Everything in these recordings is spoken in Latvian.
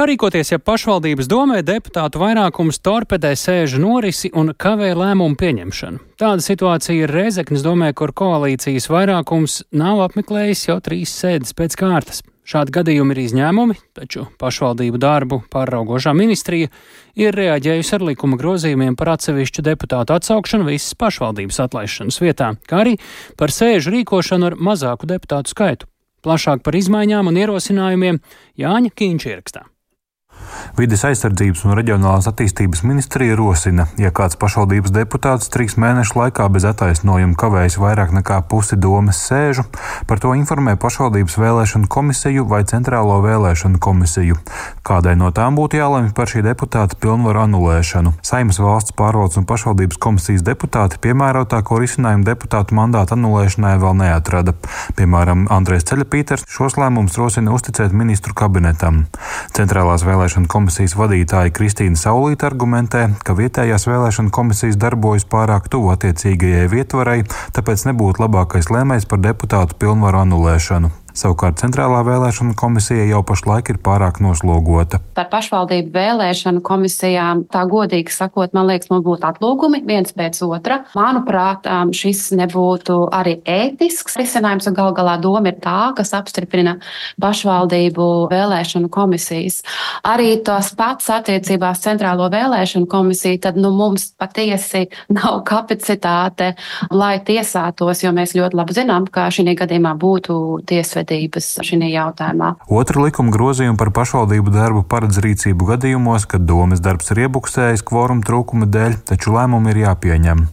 Kā rīkoties, ja pašvaldības domē deputātu vairākums torpedē sēžu norisi un kavē lēmumu pieņemšanu? Tāda situācija ir Reizeknas domē, kur koalīcijas vairākums nav apmeklējis jau trīs sēdes pēc kārtas. Šādi gadījumi ir izņēmumi, taču pašvaldību darbu pāraugošā ministrija ir reaģējusi ar likuma grozījumiem par atsevišķu deputātu atsaukšanu visas pašvaldības atlaišanas vietā, kā arī par sēžu rīkošanu ar mazāku deputātu skaitu. Plašāk par izmaiņām un ierosinājumiem Jāņa Kīņš ierakstā. Vides aizsardzības un reģionālās attīstības ministrija rosina, ja kāds pašvaldības deputāts trīs mēnešu laikā bez attaisnojuma kavējas vairāk nekā pusi domas sēžu, par to informē pašvaldības vēlēšanu komisiju vai centrālo vēlēšanu komisiju. Kādai no tām būtu jālemj par šī deputāta pilnvaru anulēšanu? Saimas valsts pārvaldes un pašvaldības komisijas deputāti piemērotāko risinājumu deputātu mandātu anulēšanai vēl neatrada. Piemēram, Andrēs Ceļapīters šos lēmumus rosina uzticēt ministru kabinetam. Centrālās vēlēšana vēlēšana komisijas vadītāja Kristīna Saulīta argumentē, ka vietējās vēlēšana komisijas darbojas pārāk tuvu attiecīgajai vietvarai, tāpēc nebūtu labākais lēmējs par deputātu pilnvaru anulēšanu. Savukārt centrālā vēlēšana komisija jau pašlaik ir pārāk noslogota. Par pašvaldību vēlēšanu komisijām, tā godīgi sakot, man liekas, mums būtu atlūgumi viens pēc otra. Manuprāt, šis nebūtu arī ētisks risinājums, un gal galā doma ir tā, kas apstiprina pašvaldību vēlēšanu komisijas. Arī tos pats attiecībās centrālo vēlēšanu komisiju, tad nu, mums patiesi nav kapacitāte, lai tiesātos, jo mēs ļoti labi zinām, ka šī gadījumā būtu tiesvedība tiesvedības šajā jautājumā. Otra likuma grozījuma par pašvaldību darbu paredz rīcību gadījumos, kad domas darbs ir iebuksējis kvoruma trūkuma dēļ, taču lēmumi ir jāpieņem.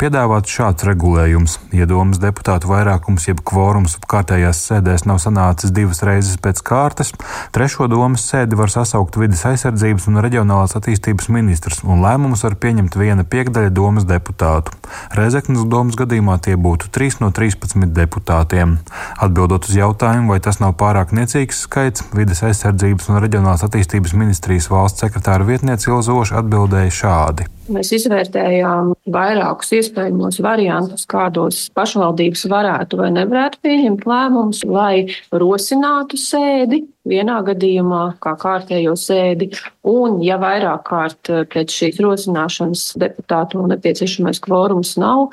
Piedāvāts šāds regulējums. Ja domas deputātu vairākums jeb kvorums kārtējās sēdēs nav sanācis divas reizes pēc kārtas, trešo domas sēdi var sasaukt vidas aizsardzības un reģionālās attīstības ministrs, un lēmumus var pieņemt viena piekdaļa domas deputātu. Rezeknas domas gadījumā tie būtu 3 no 13 deputātiem. Atbildot uz jautājumu, jautājumu, vai tas nav pārāk niecīgs skaits, vides aizsardzības un reģionālās attīstības ministrijas valsts sekretāra vietniece Ilzoša atbildēja šādi. Mēs izvērtējām vairākus iespējamos variantus, kādos pašvaldības varētu vai nevarētu pieņemt lēmumus, lai rosinātu sēdi vienā gadījumā, kā kārtējo sēdi, un, ja vairāk kārt pēc šīs rosināšanas deputātu nepieciešamais kvorums nav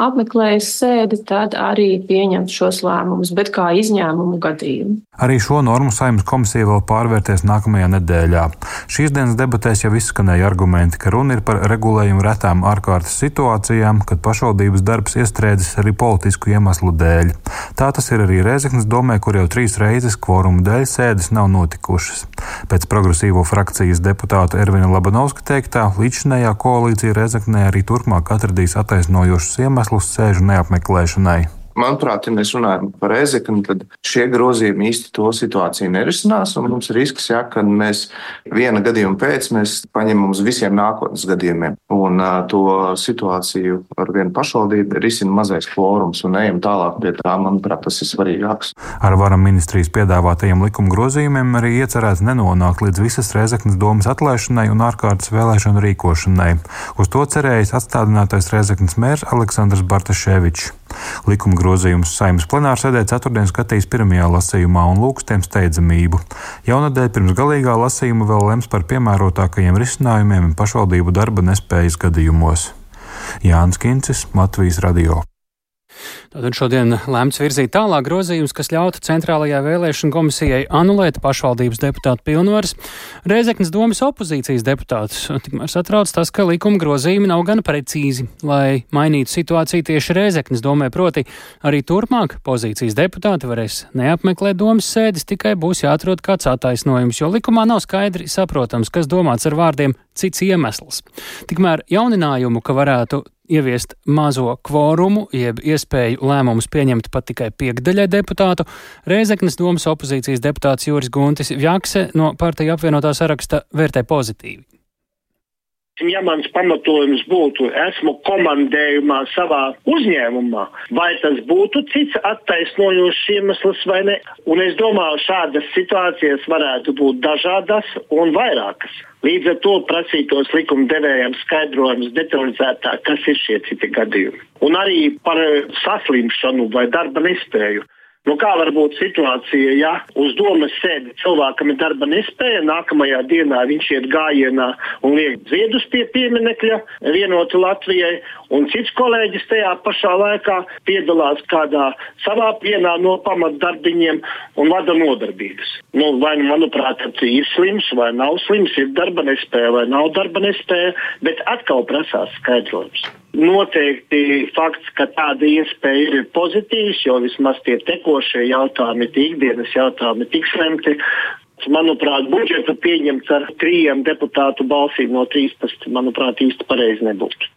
apmeklējis sēdi, tad arī pieņemt šos lēmumus, bet kā izņēmumu gadījumu. Arī šo normu saimnes komisija vēl pārvērtēs nākamajā nedēļā. Šīs dienas debatēs jau izskanēja argumenti, ka runa ir par regulējumu retām ārkārtas situācijām, kad pašvaldības darbs iestrēdzis arī politisku iemeslu dēļ. Tā tas ir arī Rēzeknas domē, kur jau trīs reizes kvoruma dēļ sēdes nav notikušas. Pēc progresīvo frakcijas deputāta Ervina Labanovska teiktā, līdzinējā koalīcija Rēzeknē arī turpmāk atradīs attaisnojošus iemeslus sēžu neapmeklēšanai. Manuprāt, ja mēs runājam par Ezeknu, tad šie grozījumi īsti to situāciju nerisinās. Mums ir risks, ja, ka mēs viena gadījuma pēc paņemam uz visiem nākotnes gadījumiem. Un uh, to situāciju ar vienu pašvaldību risina mazais kvorums un ejam tālāk pie tā. Manuprāt, tas ir svarīgāks. Ar varam ministrijas piedāvātajiem likuma grozījumiem arī iecerēts nenonākt līdz visas Rezeknas domas atlaišanai un ārkārtas vēlēšanu rīkošanai. Uz to cerējis atstādinātais Rezeknas mērs Aleksandrs Bartaševičs. Likuma grozījumus saimnes plenārsēdē ceturtdien skatīs pirmajā lasījumā un lūgs tiem steidzamību. Jaunadēļ pirms galīgā lasījuma vēl lems par piemērotākajiem risinājumiem pašvaldību darba nespējas gadījumos. Jānis Kincis, Latvijas Radio. Tātad šodien lēmts virzīt tālāk grozījums, kas ļautu centrālajā vēlēšana komisijai anulēt pašvaldības deputātu pilnvaras. Reizeknas domas opozīcijas deputātus tikmēr satrauc tas, ka likuma grozījumi nav gan precīzi, lai mainītu situāciju tieši Reizeknas domē, proti arī turpmāk pozīcijas deputāti varēs neapmeklēt domas sēdes, tikai būs jāatrod kāds attaisnojums, jo likumā nav skaidri saprotams, kas domāts ar vārdiem cits iemesls. Tikmēr jauninājumu, ka varētu ieviest mazo kvorumu, jeb iespēju lēmumus pieņemt pat tikai piekdaļai deputātu, Rēzeknes domas opozīcijas deputāts Juris Guntis Vjakse no partija apvienotā saraksta vērtē pozitīvi. Ja mans pamatojums būtu, esmu komandējumā savā uzņēmumā, vai tas būtu cits attaisnojošs iemesls vai ne? Un es domāju, šādas situācijas varētu būt dažādas un vairākas. Līdz ar to prasītos likumdevējiem skaidrojums detalizētāk, kas ir šie citi gadījumi. Un arī par saslimšanu vai darba nespēju. Nu, kā var būt situācija, ja uz domas sēdi cilvēkam ir darba nespēja, nākamajā dienā viņš iet gājienā un liek ziedus pie pieminekļa vienoti Latvijai, un cits kolēģis tajā pašā laikā piedalās kādā savā vienā no pamatdarbiņiem un vada nodarbības. Nu, vai, nu, manuprāt, ir slims vai nav slims, ir darba nespēja vai nav darba nespēja, bet atkal prasās skaidrojums. Noteikti fakts, ka tāda iespēja ir, pozitīvs, jo vismaz tie tekošie jautājumi, tie ikdienas jautājumi tiks lemti. Manuprāt, budžetu pieņemts ar trījiem deputātu balsīm no 13, manuprāt, īsti pareizi nebūtu.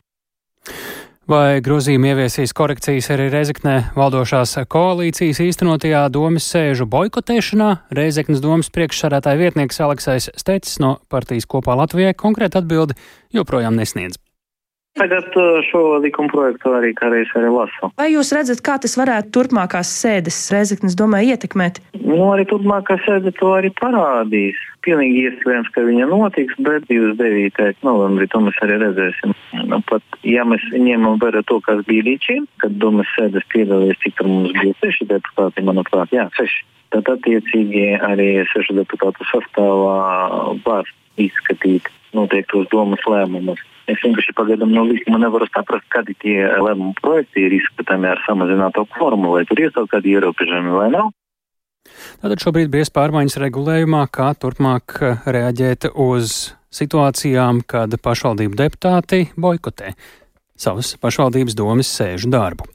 Vai grozījumi ieviesīs korekcijas arī Reizeknē valdošās koalīcijas īstenotajā domas sēžu boikotēšanā? Reizeknas domas priekšsarētāja vietnieks Aleksais Stecis no partijas kopā Latvijai konkrēti atbildi joprojām nesniedz. Tagad šo likuma projektu arī kādreiz arī lasu. Vai jūs redzat, kā tas varētu turpmākās sēdes Reizeknas domē ietekmēt? Nu, arī turpmākā sēde to arī parādīs. Pilnīgi iespējams, ka viņa notiks, bet 29. novembrī to mēs arī redzēsim. Nu, pat, ja mēs ņemam vērā to, kas bija līdz šim, kad domas sēdes piedalījās, cik tur mums bija seši deputāti, manuprāt, jā, seši. Tad attiecīgi arī sešu deputātu sastāvā var izskatīt noteiktos domas lēmumus. No likuma nevaru saprast, kādi tie lēmumu projekti ir izskatāmi ar samazināto formu, vai tur kādi ierobežojumi vai nav. Tātad šobrīd bija pārmaiņas regulējumā, kā turpmāk reaģēt uz situācijām, kad pašvaldību deputāti boikotē savas pašvaldības domas sēžu darbu.